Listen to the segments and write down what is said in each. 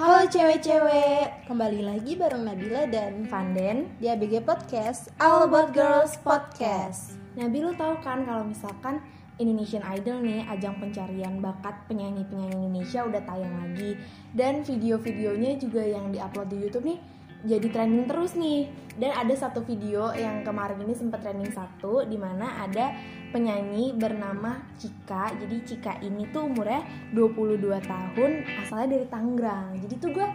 Halo cewek-cewek, Kembali lagi bareng Nabila dan Fanden di ABG Podcast All About Girls Podcast. Nabi lu tahu kan kalau misalkan Indonesian Idol nih ajang pencarian bakat penyanyi-penyanyi Indonesia udah tayang lagi. Dan video-videonya juga yang diupload di YouTube nih jadi trending terus nih. Dan ada satu video yang kemarin ini sempat trending satu di mana ada penyanyi bernama Cika. Jadi Cika ini tuh umurnya 22 tahun asalnya dari Tangerang. Jadi tuh gue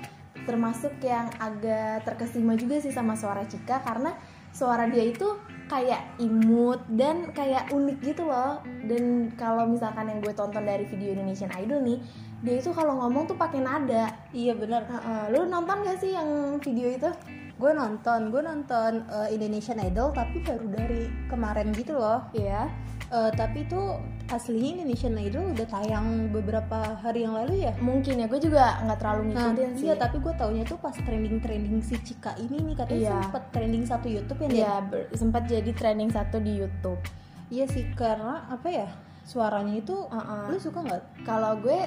termasuk yang agak terkesima juga sih sama suara Cika karena suara dia itu kayak imut dan kayak unik gitu loh. Dan kalau misalkan yang gue tonton dari video Indonesian Idol nih dia itu kalau ngomong tuh pakai nada Iya benar. Heeh, lu nonton gak sih yang video itu Gue nonton, gue nonton eh, Indonesian Idol tapi baru dari kemarin gitu loh. Iya Eh, tapi itu aslinya Indonesian Idol udah tayang beberapa hari yang lalu ya. mungkin ya gue juga nggak terlalu Nah, ngikutin sih iya tapi gue taunya tuh pas trending-trending si Cika ini nih katanya Iya. sempet trending satu YouTube yang Iya, sempat jadi trending satu di YouTube Iya sih karena apa ya suaranya itu Heeh. lu suka nggak? kalau gue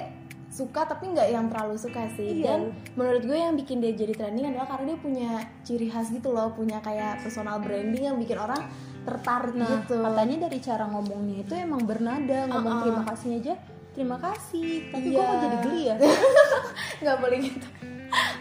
suka tapi nggak yang terlalu suka sih Iya. dan menurut gue yang bikin dia jadi trending adalah karena dia punya ciri khas gitu loh punya kayak personal branding yang bikin orang tertarik Nah, gitu katanya dari cara ngomongnya itu emang bernada, ngomong Uh-uh. terima kasihnya aja terima kasih. Tapi Iya. kok kok jadi geli ya? nggak boleh gitu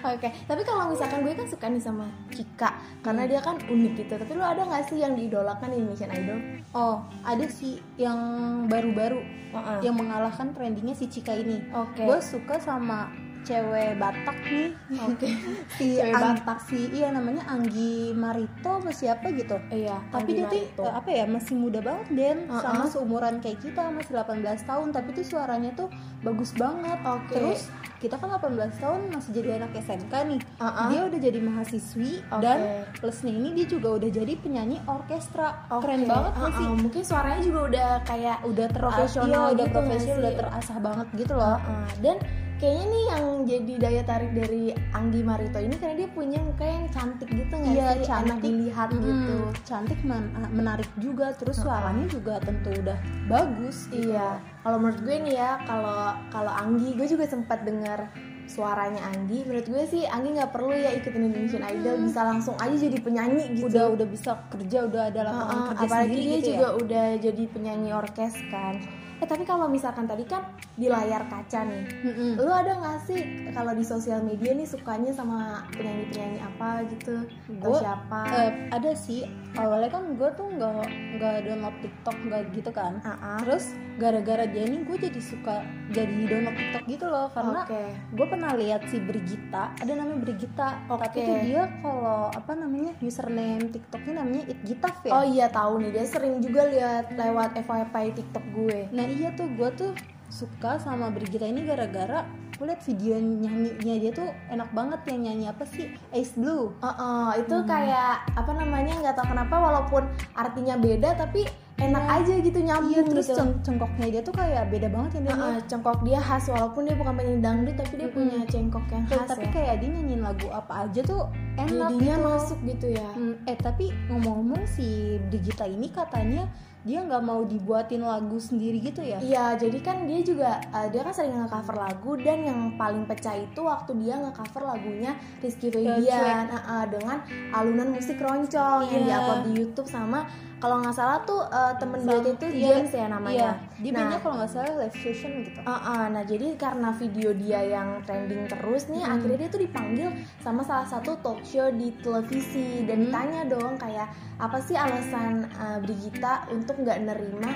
Oke, tapi kalau misalkan gue kan suka nih sama Cika karena Hmm. dia kan unik gitu. Tapi lu ada nggak sih yang diidolakan di Indonesian Idol? Oh, ada sih yang baru-baru Heeh. yang mengalahkan trendingnya si Cika ini. Oke. Gue suka sama cewek Batak nih. Oke. si Cewek Ang- Batak. si iya namanya Anggi Marito apa siapa gitu. Iya. Tapi dia tuh apa ya masih muda banget Den Uh-uh. sama seumuran kayak kita masih 18 tahun tapi tuh suaranya tuh bagus banget. Oke. Terus kita kan 18 tahun masih jadi anak SMK nih. Uh-uh. Dia udah jadi mahasiswi Oke. dan plusnya ini dia juga udah jadi penyanyi orkestra. Oke. Keren banget gak Uh-uh. sih? Mungkin suaranya juga udah kayak Udah Profesional terprofesional, udah gitu nggak profesional, udah terasah banget gitu loh. Uh-uh. Dan kayaknya nih yang jadi daya tarik dari Anggi Marito ini karena dia punya muka yang cantik gitu nggak Iya, sih? Enak cantik. dilihat Mm-mm. gitu. Cantik men- menarik juga terus suaranya juga tentu udah bagus gitu. Iya, kalau menurut gue nih ya, kalau kalau Anggi, gue juga sempat dengar suaranya Anggi. Menurut gue sih Anggi nggak perlu ya ikutin Indonesian Idol, bisa langsung aja jadi penyanyi gitu. Udah udah bisa kerja, udah ada lapangan Heeh, kerja apalagi sendiri dia gitu juga ya. udah jadi penyanyi orkes kan. Eh tapi kalau misalkan tadi kan di layar kaca nih, Mm-mm. lu ada nggak sih kalau di sosial media nih sukanya sama penyanyi-penyanyi apa gitu? Atau Gua, siapa? Eh, ada sih awalnya kan gue tuh nggak nggak download TikTok nggak gitu kan. Ah. Terus gara-gara dia nih gue jadi suka jadi download TikTok gitu loh karena Oke. gue pernah lihat si Brigita ada namanya Brigita Oke. tapi tuh dia kalau apa namanya username TikToknya namanya Itgitaf ya Oh iya tahu nih dia sering juga lihat lewat FYP TikTok gue. nah iya tuh gue tuh suka sama Brigita ini gara-gara gue liat video nyanyinya dia tuh enak banget yang nyanyi apa sih Ace Blue Uh-uh, itu Hmm. kayak apa namanya nggak tahu kenapa walaupun artinya beda tapi enak Iya. aja gitu nyambung iya terus gitu. ceng- cengkoknya dia tuh kayak beda banget ya dia Uh-uh, cengkok dia khas walaupun dia bukan penyanyi dangdut tapi dia Mm-mm. punya cengkok yang Tuh, khas tapi ya. kayak dia nyanyiin lagu apa aja tuh enak Jadinya gitu. masuk gitu ya. Hmm, eh tapi ngomong-ngomong si Brigita ini katanya dia nggak mau dibuatin lagu sendiri gitu ya Iya, jadi kan dia juga uh, dia kan sering nge-cover lagu dan yang paling pecah itu waktu dia nge-cover lagunya Rizky. Febian uh, uh, dengan alunan musik roncong yang Iya. diupload di YouTube sama kalau nggak salah tuh uh, temen duet itu iya, James ya namanya. iya dia Nah, kalau nggak salah live session gitu Uh, uh, nah jadi karena video dia yang trending terus nih Hmm. akhirnya dia tuh dipanggil sama salah satu talk show di televisi dan Hmm. ditanya dong kayak apa sih alasan uh, Brigita untuk nggak nerima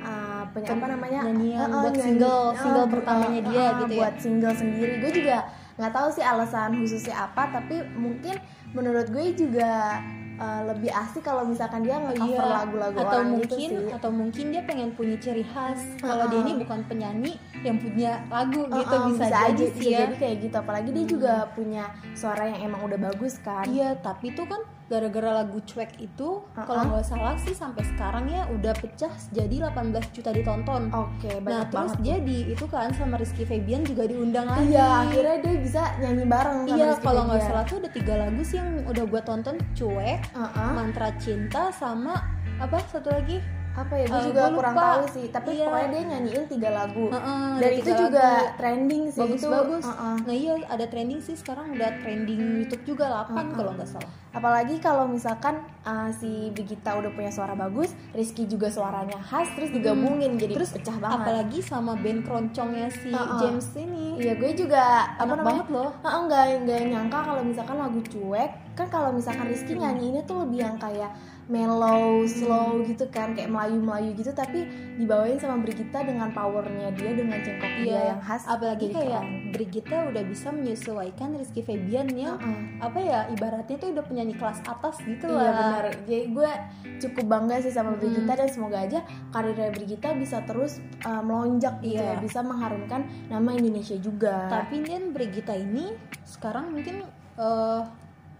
uh, apa namanya nyanyian Uh, uh, buat nyanyi- single uh, single bu- pertamanya uh, dia uh, gitu ya? buat single sendiri. Gue juga nggak tahu sih alasan khususnya apa tapi mungkin menurut gue juga uh, lebih asik kalau misalkan dia nge-cover Iya, lagu-lagu atau orang mungkin gitu sih. atau mungkin dia pengen punya ciri khas. Kalau dia Uh-uh. ini bukan penyanyi yang punya lagu gitu Uh-uh, bisa, jadi aja sih bisa ya. jadi kayak gitu. Apalagi dia juga punya suara yang emang udah bagus kan. Iya tapi tuh kan gara-gara lagu cuek itu Uh-uh. kalau nggak salah sih sampai sekarang ya udah pecah jadi 18 juta ditonton oke nah banyak terus banget dia di itu kan sama Rizky Febian juga diundang lagi iya akhirnya dia bisa nyanyi bareng sama Iya, kalau nggak salah tuh ada tiga lagu sih yang udah gue tonton cuek Uh-uh. mantra cinta sama apa satu lagi apa ya gue Eh, juga gua kurang lupa. tahu sih tapi Iya. pokoknya dia nyanyiin tiga lagu Heeh, dan ada itu tiga juga lagu. trending sih bagus itu bagus Heeh. nah iya ada trending sih sekarang udah trending YouTube juga 8 kalau nggak salah apalagi kalau misalkan uh, si Brigita udah punya suara bagus Rizky juga suaranya khas terus digabungin jadi Hmm. terus pecah banget apalagi sama band keroncongnya si Heeh. James ini iya gue juga apa enak namanya banget loh Heeh, nggak nggak nyangka kalau misalkan lagu cuek kan kalau misalkan Rizky nyanyiinnya tuh lebih yang kayak mellow, slow gitu kan kayak melayu-melayu gitu tapi dibawain sama Brigita dengan powernya dia dengan cengkok dia Iya, yang khas apalagi jadi kayak keren. Brigita udah bisa menyesuaikan Rizky Febian yang Heeh. apa ya ibaratnya tuh udah penyanyi kelas atas gitu Iya lah benar. Jadi gue cukup bangga sih sama Hmm. Brigita dan semoga aja karirnya Brigita bisa terus uh, melonjak gitu Iya. ya, bisa mengharumkan nama Indonesia juga. tapi kan Brigita ini sekarang mungkin eh,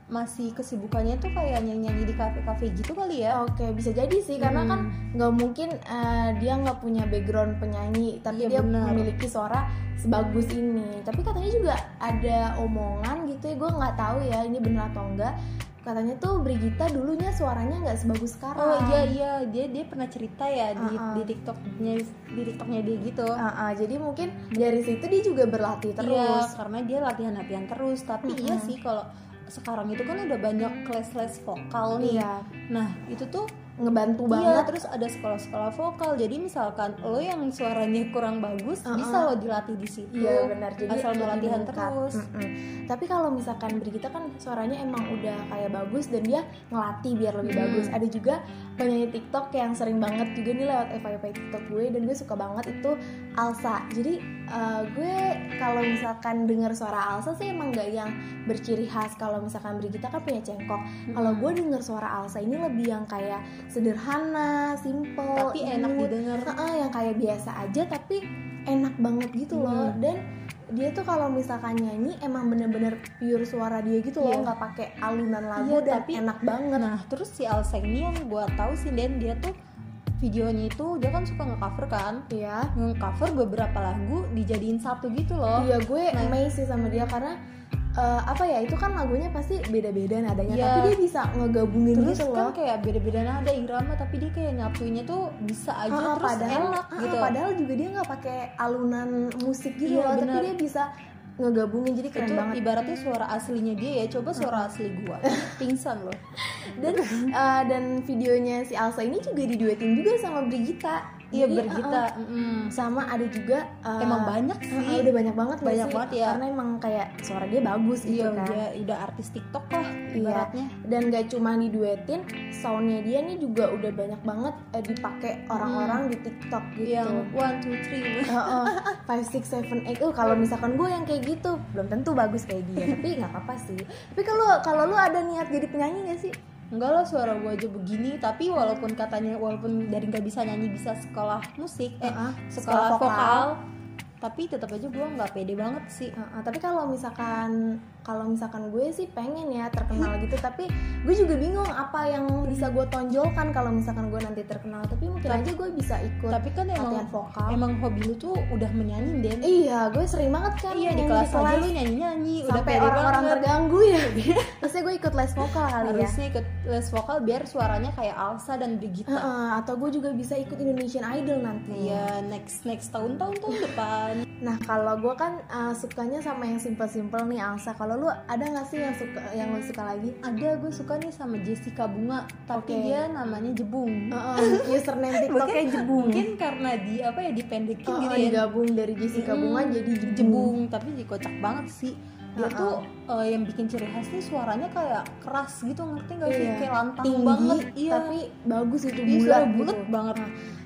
masih kesibukannya tuh kayak nyanyi-nyanyi di kafe-kafe gitu kali ya Oke bisa jadi sih karena Hmm. kan nggak mungkin uh, dia nggak punya background penyanyi tapi dia Iya, benar. memiliki suara sebagus ini. Tapi katanya juga ada omongan gitu ya gue nggak tahu ya ini benar atau enggak. Katanya tuh Brigita dulunya suaranya nggak sebagus sekarang. Oh iya iya dia dia pernah cerita ya di Uh-uh. di TikToknya di TikToknya dia gitu. Uh, uh, jadi mungkin dari situ dia juga berlatih Iya terus. karena dia latihan-latihan terus. Tapi iya Mm-mm. sih kalau sekarang itu kan udah banyak kelas-kelas vokal nih. Iya, Nah itu tuh ngebantu iya banget. terus ada sekolah-sekolah vokal. Jadi misalkan lo yang suaranya kurang bagus Uh-uh. bisa lo dilatih di situ. Iya benar jadi asal lo latihan terus. Mm-mm. Tapi kalau misalkan Brigita kan suaranya emang udah kayak bagus dan dia ngelatih biar lebih Hmm. bagus. Ada juga penyanyi TikTok yang sering banget juga nih lewat FYP TikTok gue dan gue suka banget itu Alsa. Jadi uh, gue kalau misalkan dengar suara Alsa sih emang nggak yang berciri khas. Kalau misalkan Brigita kan punya cengkok. Kalau gue denger suara Alsa ini lebih yang kayak sederhana, simple, tapi enak didengar. Heeh, yang kayak biasa aja tapi enak banget gitu loh Hmm. dan dia tuh kalau misalkan nyanyi emang bener-bener pure suara dia gitu loh Iya. nggak pakai alunan lagu Iya, dan tapi- enak banget Nah terus si Alsa ini yang gue tahu sih Dan dia tuh videonya itu dia kan suka nge-cover kan Iya nge-cover beberapa lagu dijadiin satu gitu loh iya gue Nah. amazed sih sama dia karena eh, apa ya itu kan lagunya pasti beda-beda nadanya Iya. tapi dia bisa ngegabungin terus gitu kan loh kayak beda-beda nada irama tapi dia kayak nyatuinnya tuh bisa aja Ah, terus padahal enak ah, gitu padahal juga dia nggak pakai alunan musik gitu Iya, loh tapi benar. dia bisa ngegabungin. Jadi keren itu banget. ibaratnya suara aslinya dia ya coba suara asli gua. Pingsan loh. Dan eh, dan videonya si Alsa ini juga diduetin juga sama Brigita iya bergita eh, mm. sama ada juga eh, emang banyak eh, sih. eh, udah banyak banget Banyak sih? banget ya. karena emang kayak suara dia bagus gitu iya kan. udah udah artis TikTok lah Iya. ibaratnya. Dan gak cuma diduetin soundnya dia nih juga udah banyak banget eh, dipakai orang-orang di TikTok gitu. Yang one two three. Heeh, five six seven eight. Oh kalau misalkan gue yang kayak gitu belum tentu bagus kayak dia tapi nggak apa-apa sih. Tapi kalau kalau lu ada niat jadi penyanyi gak sih enggak lah suara gua aja begini. Tapi walaupun katanya walaupun dari nggak bisa nyanyi bisa sekolah musik eh Heeh, sekolah vokal. tapi tetap aja gua nggak pede banget sih. Heeh, tapi kalau misalkan kalau misalkan gue sih pengen ya terkenal gitu tapi gue juga bingung apa yang bisa gue tonjolkan kalau misalkan gue nanti terkenal. Tapi mungkin Tapi- aja gue bisa ikut tapi kan emang vokal. emang hobi lu tuh udah menyanyi Den. Iya gue sering banget kan iya di kelas aja lu nyanyi nyanyi udah sampai orang-orang terganggu ya. Terusnya gue ikut les vokal kali ya. Harusnya ikut les vokal biar suaranya kayak Alsa dan Brigita Heeh, atau gue juga bisa ikut Indonesian Idol nanti. Iya next next tahun tahun tahun depan. Nah kalau gue kan uh, sukanya sama yang simple-simple nih Alsa. Kalau lu ada nggak sih yang suka yang lu suka lagi? ada gue suka nih sama Jessica Bunga tapi Oke. dia namanya Jebung Uh, username TikToknya Jebung. mungkin karena di apa ya dipendekin Oh, gitu ya digabung dari Jessica Mm, Bunga jadi Jebung. jebung tapi jadi kocak banget sih dia Uh-uh. tuh eh, yang bikin ciri khas nih suaranya kayak keras gitu ngerti nggak sih Iya. kayak lantang Tinggi, banget iya tapi bagus itu dia bulat gitu. bulat banget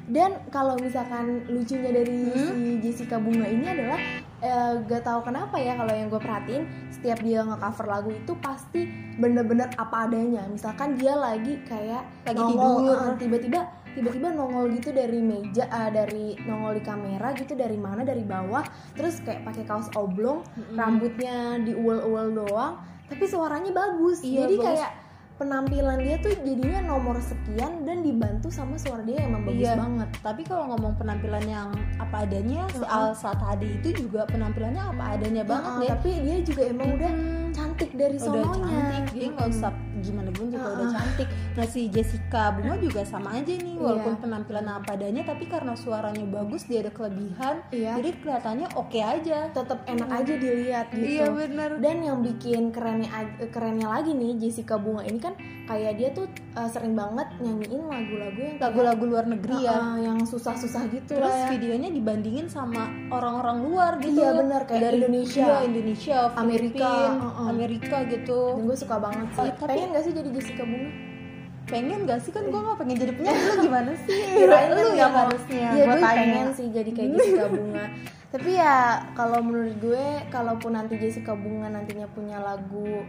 Dan kalau misalkan lucunya dari Hmm? si Jessica Bunga ini adalah eh, gak tahu kenapa ya kalau yang gue perhatiin setiap dia nge-cover lagu itu pasti bener-bener apa adanya. Misalkan dia lagi kayak Lagi nongol, tidur. eh, tiba-tiba tiba-tiba nongol gitu dari meja eh, dari nongol di kamera gitu dari mana dari bawah terus kayak pakai kaos oblong Mm-mm. rambutnya diuel-uel doang tapi suaranya bagus Iya, jadi bagus. kayak penampilan dia tuh jadinya nomor sekian dan dibantu sama suara dia yang emang bagus Iya. banget. Tapi kalau ngomong penampilan yang apa adanya si Heeh. Alsa tadi itu juga penampilannya apa adanya banget Heeh, deh. tapi dia juga emang udah Hmm, cantik dari udah sononya. cantik dia nggak usah gimana pun juga udah Heeh. cantik nah si Jessica Bunga juga sama aja nih walaupun Iya. penampilan apa adanya tapi karena suaranya bagus dia ada kelebihan Iya. jadi kelihatannya oke aja tetap enak aja dilihat gitu iya benar dan yang bikin kerennya kerennya lagi nih Jessica Bunga ini kan kayak dia tuh uh, sering banget nyanyiin lagu-lagu yang lagu-lagu luar negeri ya uh, yang susah-susah gitu terus lah ya. videonya dibandingin sama orang-orang luar gitu Iya, benar, kayak Indonesia. iya, Indonesia Amerika, Filipina, uh-uh. Amerika gitu dan gue suka banget sih tapi- pengen gak sih jadi Jessica Bunga? Pengen gak sih? Kan gue gak pengen jadi penyanyi. Lu gimana sih? Kirain lu yang harusnya. Iya gue tanya. pengen sih jadi kayak Jessica Bunga. Tapi ya kalau menurut gue kalaupun nanti Jessica Bunga nantinya punya lagu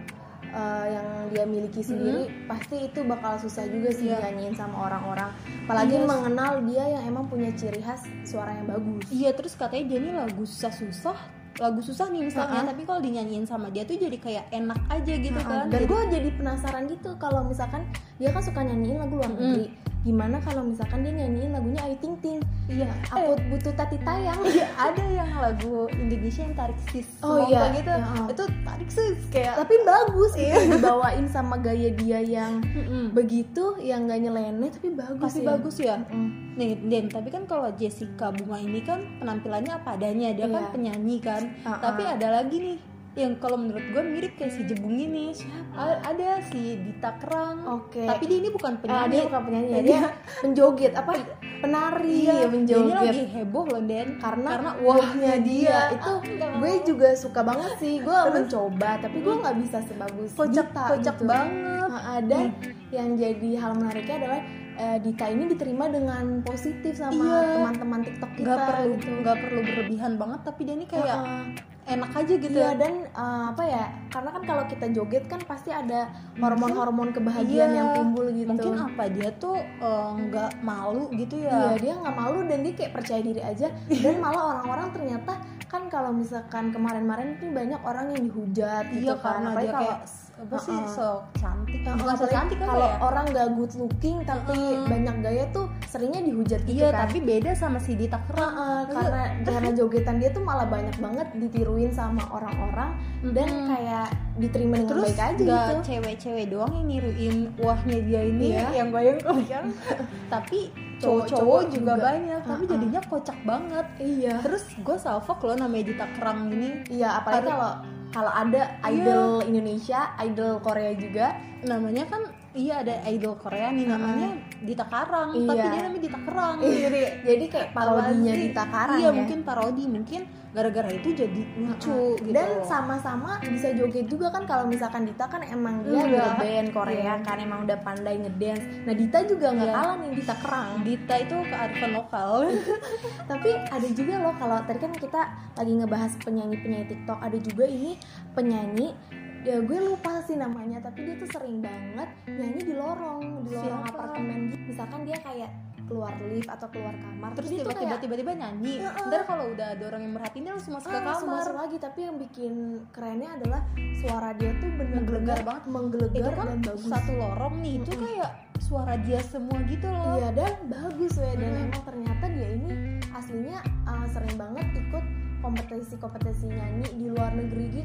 uh, yang dia miliki sendiri pasti itu bakal susah juga sih Iya. nyanyiin sama orang-orang. Apalagi Iya. mengenal dia yang emang punya ciri khas suara yang bagus. Iya terus katanya dia nih lagu susah-susah lagu susah nih misalnya Uh-uh. tapi kalau dinyanyiin sama dia tuh jadi kayak enak aja gitu Heeh, kan. dan gue jadi penasaran gitu kalau misalkan dia kan suka nyanyiin lagu luar negeri gimana kalau misalkan dia nyanyiin lagunya Ayu Ting Ting iya aku butuh tati tayang Iya, ada yang lagu Indonesia yang tarik sis Oh, iya. gitu Ya. itu tarik sis kayak tapi bagus gitu dibawain sama gaya dia yang Mm-mm. begitu yang gak nyeleneh tapi bagus pasti ya. bagus ya Mm. nih Den tapi kan kalau Jessica Bunga ini kan penampilannya apa adanya dia kan Iya. penyanyi kan Uh-uh. tapi ada lagi nih yang kalau menurut gue mirip kayak si Jebung ini. A- ada si Dita Kerang Oke. tapi dia ini bukan Ah, penyanyi. dia bukan penyanyi ya, Dia- dia penjoget apa? Penari. Iya, ya ini penjoget lagi heboh loh Den. Karena, karena wahnya dia. Ah, itu enggak gue juga suka banget sih. Gue mencoba tapi gue nggak bisa sebagus kocak kocak gitu. banget. Ah, dan yang jadi hal menariknya adalah eh, Dita ini diterima dengan positif sama Iya. teman-teman TikTok kita nggak perlu gitu. nggak perlu berlebihan banget tapi dia ini kayak Heeh. enak aja gitu Iya dan eh, apa ya? Karena kan kalau kita joget kan pasti ada hormon-hormon kebahagiaan Iya. yang timbul gitu. mungkin apa dia tuh eh, nggak malu gitu Iya ya dia nggak malu dan dia kayak percaya diri aja dan malah orang-orang ternyata kan kalau misalkan kemarin-kemarin tuh banyak orang yang dihujat gitu iya kan karena Apalagi dia kayak apa sih Heeh. so cantik. Heeh, bukan so cantik kalau ya? orang gak good looking tapi Heeh. banyak gaya tuh seringnya dihujat gitu iya kan. tapi beda sama si Dita Kerang Heeh, karena karena jogetan dia tuh malah banyak banget ditiruin sama orang-orang dan kayak diterima dengan terus baik aja nggak gitu. cewek-cewek doang yang niruin wahnya dia ini Iya. yang goyang-goyang tapi Cowok-cowok juga, juga. banyak tapi Uh-uh. jadinya kocak banget. Iya. Terus gue salfok loh namanya Dita Kerang ini. Iya, apalagi kalau kalau ada idol Indonesia, idol Korea juga. namanya kan iya ada idol Korea nih namanya Dita Karang Iya. tapi dia namanya Dita Kerang Jadi, jadi kayak parodinya sih? Dita Karang iya ya. mungkin parodi mungkin gara-gara itu jadi lucu Heeh. gitu Dan sama-sama bisa joget juga kan kalau misalkan Dita kan emang dia Iya. girl band Korea Iya. kan emang udah pandai ngedance. Nah Dita juga nggak Iya. kalah nih Dita Kerang. Dita itu kearifan lokal Tapi ada juga loh kalau tadi kan kita lagi ngebahas penyanyi-penyanyi TikTok, ada juga ini penyanyi ya gue lupa sih namanya tapi dia tuh sering banget nyanyi di lorong di lorong Siapa? apartemen gitu misalkan dia kayak keluar lift atau keluar kamar terus tiba-tiba tiba-tiba nyanyi Heeh. ntar kalau udah ada orang yang merhatiin dia langsung masuk ke ah, langsung kamar masuk lagi tapi yang bikin kerennya adalah suara dia tuh bener-bener Menggelegar banget. menggelegar itu kan dan bagus satu lorong nih itu Mm-mm. kayak suara dia semua gitu loh Iya dan bagus ya dan Hmm. emang ternyata dia ini aslinya uh, sering banget ikut kompetisi-kompetisi nyanyi di luar negeri gitu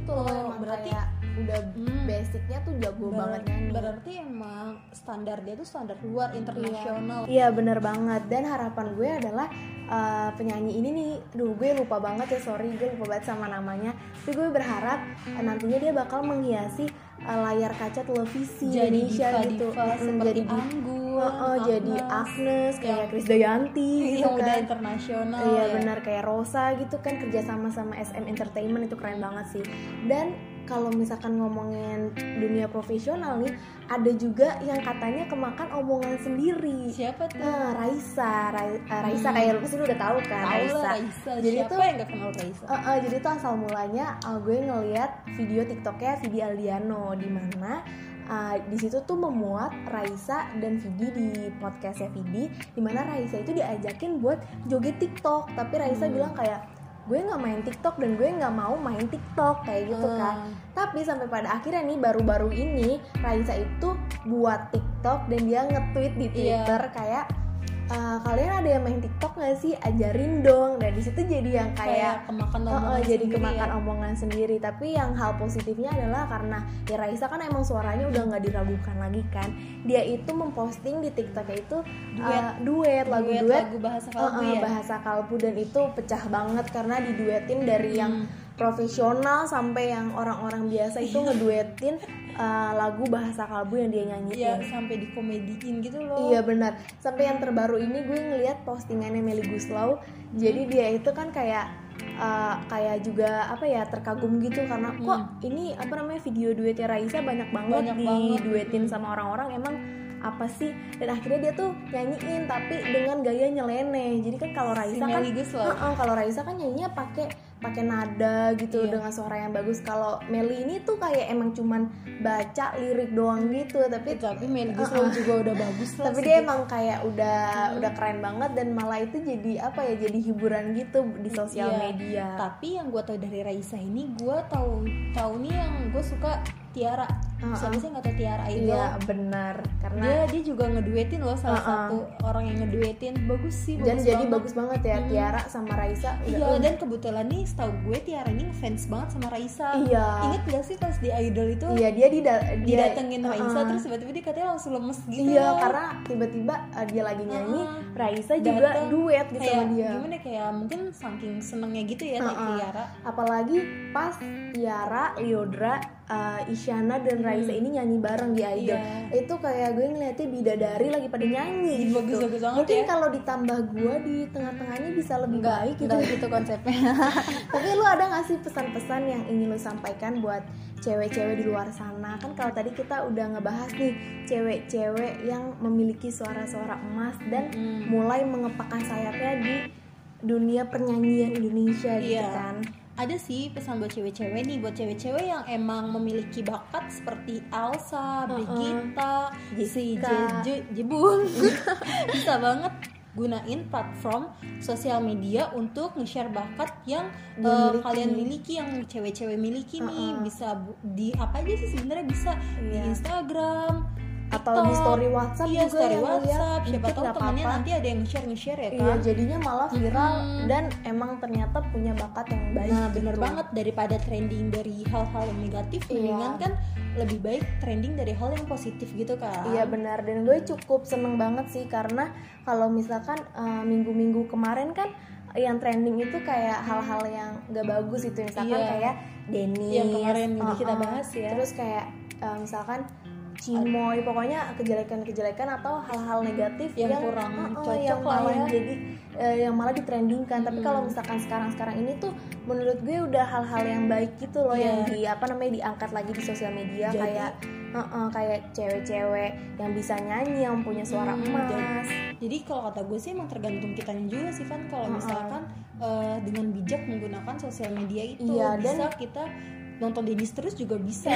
basicnya tuh jago Ber- banget nyanyi. berarti emang standar dia tuh standar luar internasional Iya bener banget dan harapan gue adalah uh, penyanyi ini nih, duh gue lupa banget ya sorry gue lupa banget sama namanya. Tapi gue berharap uh, nantinya dia bakal menghiasi uh, layar kaca televisi jadi Indonesia diva gitu. diva Mm, seperti jadi di- Anggun Heeh, jadi Agnes kayak Yang- Krisdayanti gitu yang udah kan. internasional Iya ya. benar kayak Rosa gitu kan kerja sama sama SM Entertainment itu keren banget sih. Dan kalau misalkan ngomongin dunia profesional nih, ada juga yang katanya kemakan omongan sendiri. siapa tuh Nah, Raisa, Rai- eh, Raisa Hmm. kayak lu pasti udah tahu kan Raisa. Raisa Jadi siapa tuh- yang gak kenal Raisa Eh, eh, jadi tuh asal mulanya eh, gue ngeliat video TikToknya Vidi Aldiano di mana eh, di situ tuh memuat Raisa dan Vidi di podcastnya Vidi, di mana Raisa itu diajakin buat joget TikTok, tapi Raisa Hmm. bilang kayak gue nggak main TikTok dan gue nggak mau main TikTok kayak gitu kan. Hmm. Tapi sampai pada akhirnya nih baru-baru ini Raisa itu buat TikTok dan dia nge-tweet di Iya. Twitter kayak "Eh, kalian ada yang main TikTok nggak sih? Ajarin dong. Dan di situ jadi yang kayak kayak kemakan Oh, oh, omongan jadi sendiri. kemakan ya. omongan sendiri. Tapi yang hal positifnya adalah karena ya Raisa kan emang suaranya udah nggak diragukan lagi kan? Dia itu memposting di TikToknya itu Duet. uh, duet lagu duet, lagu bahasa uh, kalbu uh, ya? bahasa kalbu. Dan itu pecah banget karena diduetin dari yang Hmm. Profesional sampai yang orang-orang biasa itu ngeduetin uh, lagu bahasa kalbu yang dia nyanyiin Iya sampai dikomediin gitu loh Iya benar. Sampai yang terbaru ini gue ngeliat postingannya Meli Guslau. Jadi dia itu kan kayak uh, kayak juga apa ya terkagum gitu karena kok ini apa namanya video duetnya Raisa banyak banget Banyak banget. diduetin sama orang-orang emang apa sih? Dan akhirnya dia tuh nyanyiin tapi dengan gaya nyeleneh. Jadi kan kalau Raisa kan Heeh, kalau Raisa kan nyanyinya pakai pakai nada gitu Iya. dengan suara yang bagus. Kalau Meli ini tuh kayak emang cuman baca lirik doang gitu, tapi tapi Melly Guslau juga udah bagus lah tapi dia emang kayak udah udah keren banget dan malah itu jadi apa ya jadi hiburan gitu di sosial Iya. media. Tapi yang gue tahu dari Raisa ini gue tahu tahu nih yang gue suka Tiara Uh-uh. sih yang nggak tahu Tiara Idol iya benar karena dia dia juga ngeduetin loh salah Uh-uh. satu orang yang ngeduetin bagus sih dan bagus jadi banget. bagus banget ya Tiara sama Raisa Iya udah- dan kebetulan nih setahu gue Tiara ini ngefans banget sama Raisa. Iya. Ingat gak sih pas di Idol itu iya dia dida, dia didatengin Raisa Uh-uh. terus tiba-tiba dia katanya langsung lemes gitu. iya loh. karena tiba-tiba uh, dia lagi nyanyi Uh-uh. Raisa juga Dateng, duet gitu kayak sama dia gimana kayak mungkin saking senengnya gitu ya Uh-uh. Tiara. apalagi pas Tiara, Liodra, uh, Isyana dan Raisa ini nyanyi bareng di Idol Hmm. Iya. itu kayak gue ngeliatnya bidadari lagi pada nyanyi gitu Bagus-bagus banget mungkin ya. kalau ditambah gue di tengah-tengahnya bisa lebih baik gitu Enggak gitu konsepnya. tapi lu ada gak sih pesan-pesan yang ingin lu sampaikan buat cewek-cewek di luar sana kan kalau tadi kita udah ngebahas nih cewek-cewek yang memiliki suara-suara emas dan Mm. mulai mengepakkan sayapnya di dunia pernyanyian Indonesia gitu Iya. kan Ada sih pesan buat cewek-cewek nih, buat cewek-cewek yang emang memiliki bakat seperti Elsa, Brigita, si Jessica. Je- Je- Jebun, bisa banget gunain platform sosial media untuk nge-share bakat yang miliki. kalian miliki, yang cewek-cewek miliki nih, bisa di apa aja sih sebenarnya bisa di Iya. Atau di story WhatsApp iya, juga story WhatsApp, siapa dikit tahu temannya nanti ada yang nge-share nge-share ya Iya, kan. jadinya malah viral Mm-mm. dan emang ternyata punya bakat yang baik. Nah bener gitu. banget daripada trending dari hal-hal yang negatif Iya. mendingan kan lebih baik trending dari hal yang positif gitu kan Iya benar dan gue cukup seneng banget sih karena kalau misalkan eh, minggu-minggu kemarin kan yang trending itu kayak hal-hal yang gak bagus itu misalkan Iya. kayak Dennis Yang kemarin udah kita uh-uh. bahas ya. terus kayak eh, misalkan Cimoy pokoknya kejelekan-kejelekan atau hal-hal negatif Yang kurang uh-uh, cocok yang lah malah ya. jadi eh, yang malah ditrendingkan tapi Mm-mm. kalau misalkan sekarang-sekarang ini tuh menurut gue udah hal-hal yang baik gitu loh Iya. yang di apa namanya diangkat lagi di sosial media Jadi- kayak uh-uh, kayak cewek-cewek yang bisa nyanyi yang punya suara Hmm, emas jadi- Jadi kalau kata gue sih emang tergantung kitanya juga sih kan kalau Uh-uh. misalkan eh, dengan bijak menggunakan sosial media itu Iya, dan- bisa kita nonton Dennis terus juga bisa.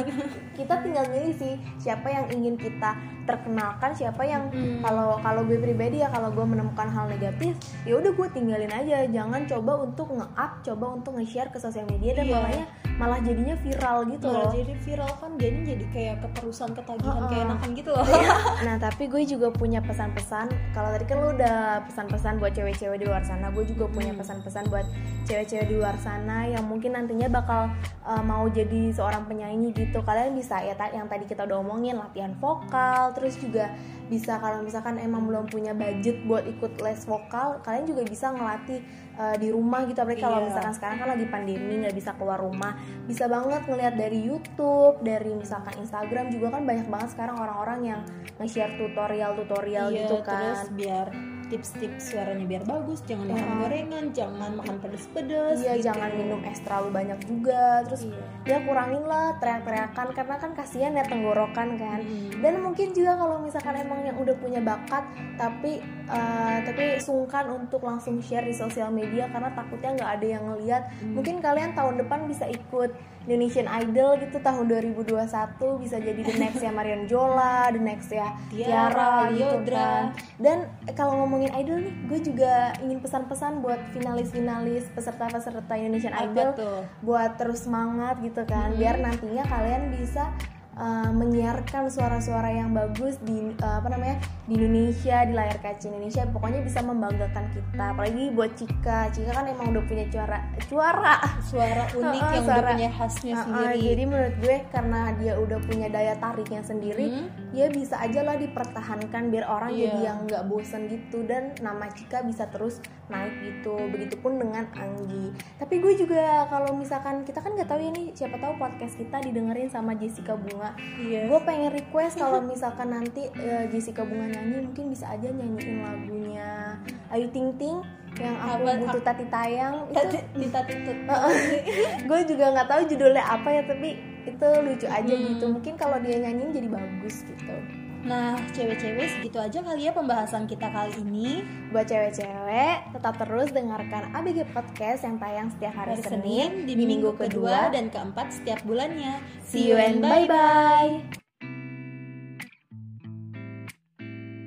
kita tinggal milih sih siapa yang ingin kita terkenalkan siapa yang Mm. kalau kalau gue pribadi ya kalau gue menemukan hal negatif ya udah gue tinggalin aja jangan coba untuk nge-up coba untuk nge-share ke sosial media dan Iya. malahnya malah jadinya viral gitu Malah loh jadi viral kan jadi jadi kayak keterusan ketagihan Uh-uh. keenakan gitu loh. nah tapi gue juga punya pesan-pesan kalau tadi kan lu udah pesan-pesan buat cewek-cewek di luar sana gue juga punya Hmm. pesan-pesan buat cewek-cewek di luar sana yang mungkin nantinya bakal uh, mau jadi seorang penyanyi gitu kalian bisa ya yang tadi kita udah omongin latihan vokal terus juga bisa kalau misalkan emang belum punya budget buat ikut les vokal kalian juga bisa ngelatih uh, di rumah gitu. Apalagi kalau Iya. misalkan sekarang kan lagi pandemi nggak bisa keluar rumah. Bisa banget ngeliat dari YouTube dari misalkan Instagram juga kan banyak banget sekarang orang-orang yang nge-share tutorial-tutorial Iya, gitu terus kan biar tips-tips suaranya biar bagus, jangan Iya. makan gorengan, jangan makan pedes-pedes. iya gitu. jangan minum es terlalu banyak juga terus Iya. ya kurangin lah teriak-teriakan karena kan kasihan ya tenggorokan kan Mm. dan mungkin juga kalau misalkan emang yang udah punya bakat tapi eh, tapi sungkan untuk langsung share di sosial media karena takutnya nggak ada yang ngeliat Hmm. mungkin kalian tahun depan bisa ikut Indonesian Idol gitu tahun 2021 bisa jadi the next ya Marion Jola the next ya Tiara, Tiara gitu Liodra. kan dan kalau ngomongin idol nih gue juga ingin pesan-pesan buat finalis-finalis peserta-peserta Indonesian Idol tuh? buat terus semangat gitu kan Hmm. biar nantinya kalian bisa uh, menyiarkan suara-suara yang bagus di uh, apa namanya di Indonesia di layar kaca Indonesia pokoknya bisa membanggakan kita. Apalagi buat Cika. Cika kan emang udah punya suara suara suara unik yang suara- udah punya khasnya Uh-uh, sendiri. jadi menurut gue karena dia udah punya daya tariknya sendiri Hmm. ya bisa aja lah dipertahankan biar orang Iya. jadi yang nggak bosan gitu dan nama Cika bisa terus naik gitu. Begitupun dengan Anggi. Tapi gue juga kalau misalkan kita kan nggak tahu ya nih siapa tahu podcast kita didengerin sama Jessica Bunga iya. Gue pengen request kalau misalkan nanti eh, Jessica Bunga nyanyi mungkin bisa aja nyanyiin lagunya Ayu Ting Ting yang aku Apa- butuh tati tayang. Itu Tati- Tita tutut gue juga nggak tahu judulnya apa ya tapi itu lucu aja Hmm. gitu. Mungkin kalau dia nyanyiin jadi bagus gitu Nah, cewek-cewek segitu aja kali ya pembahasan kita kali ini. buat cewek-cewek tetap terus dengarkan ABG Podcast yang tayang setiap hari, Hari Senin Senin di minggu kedua dan keempat setiap bulannya. see you and bye bye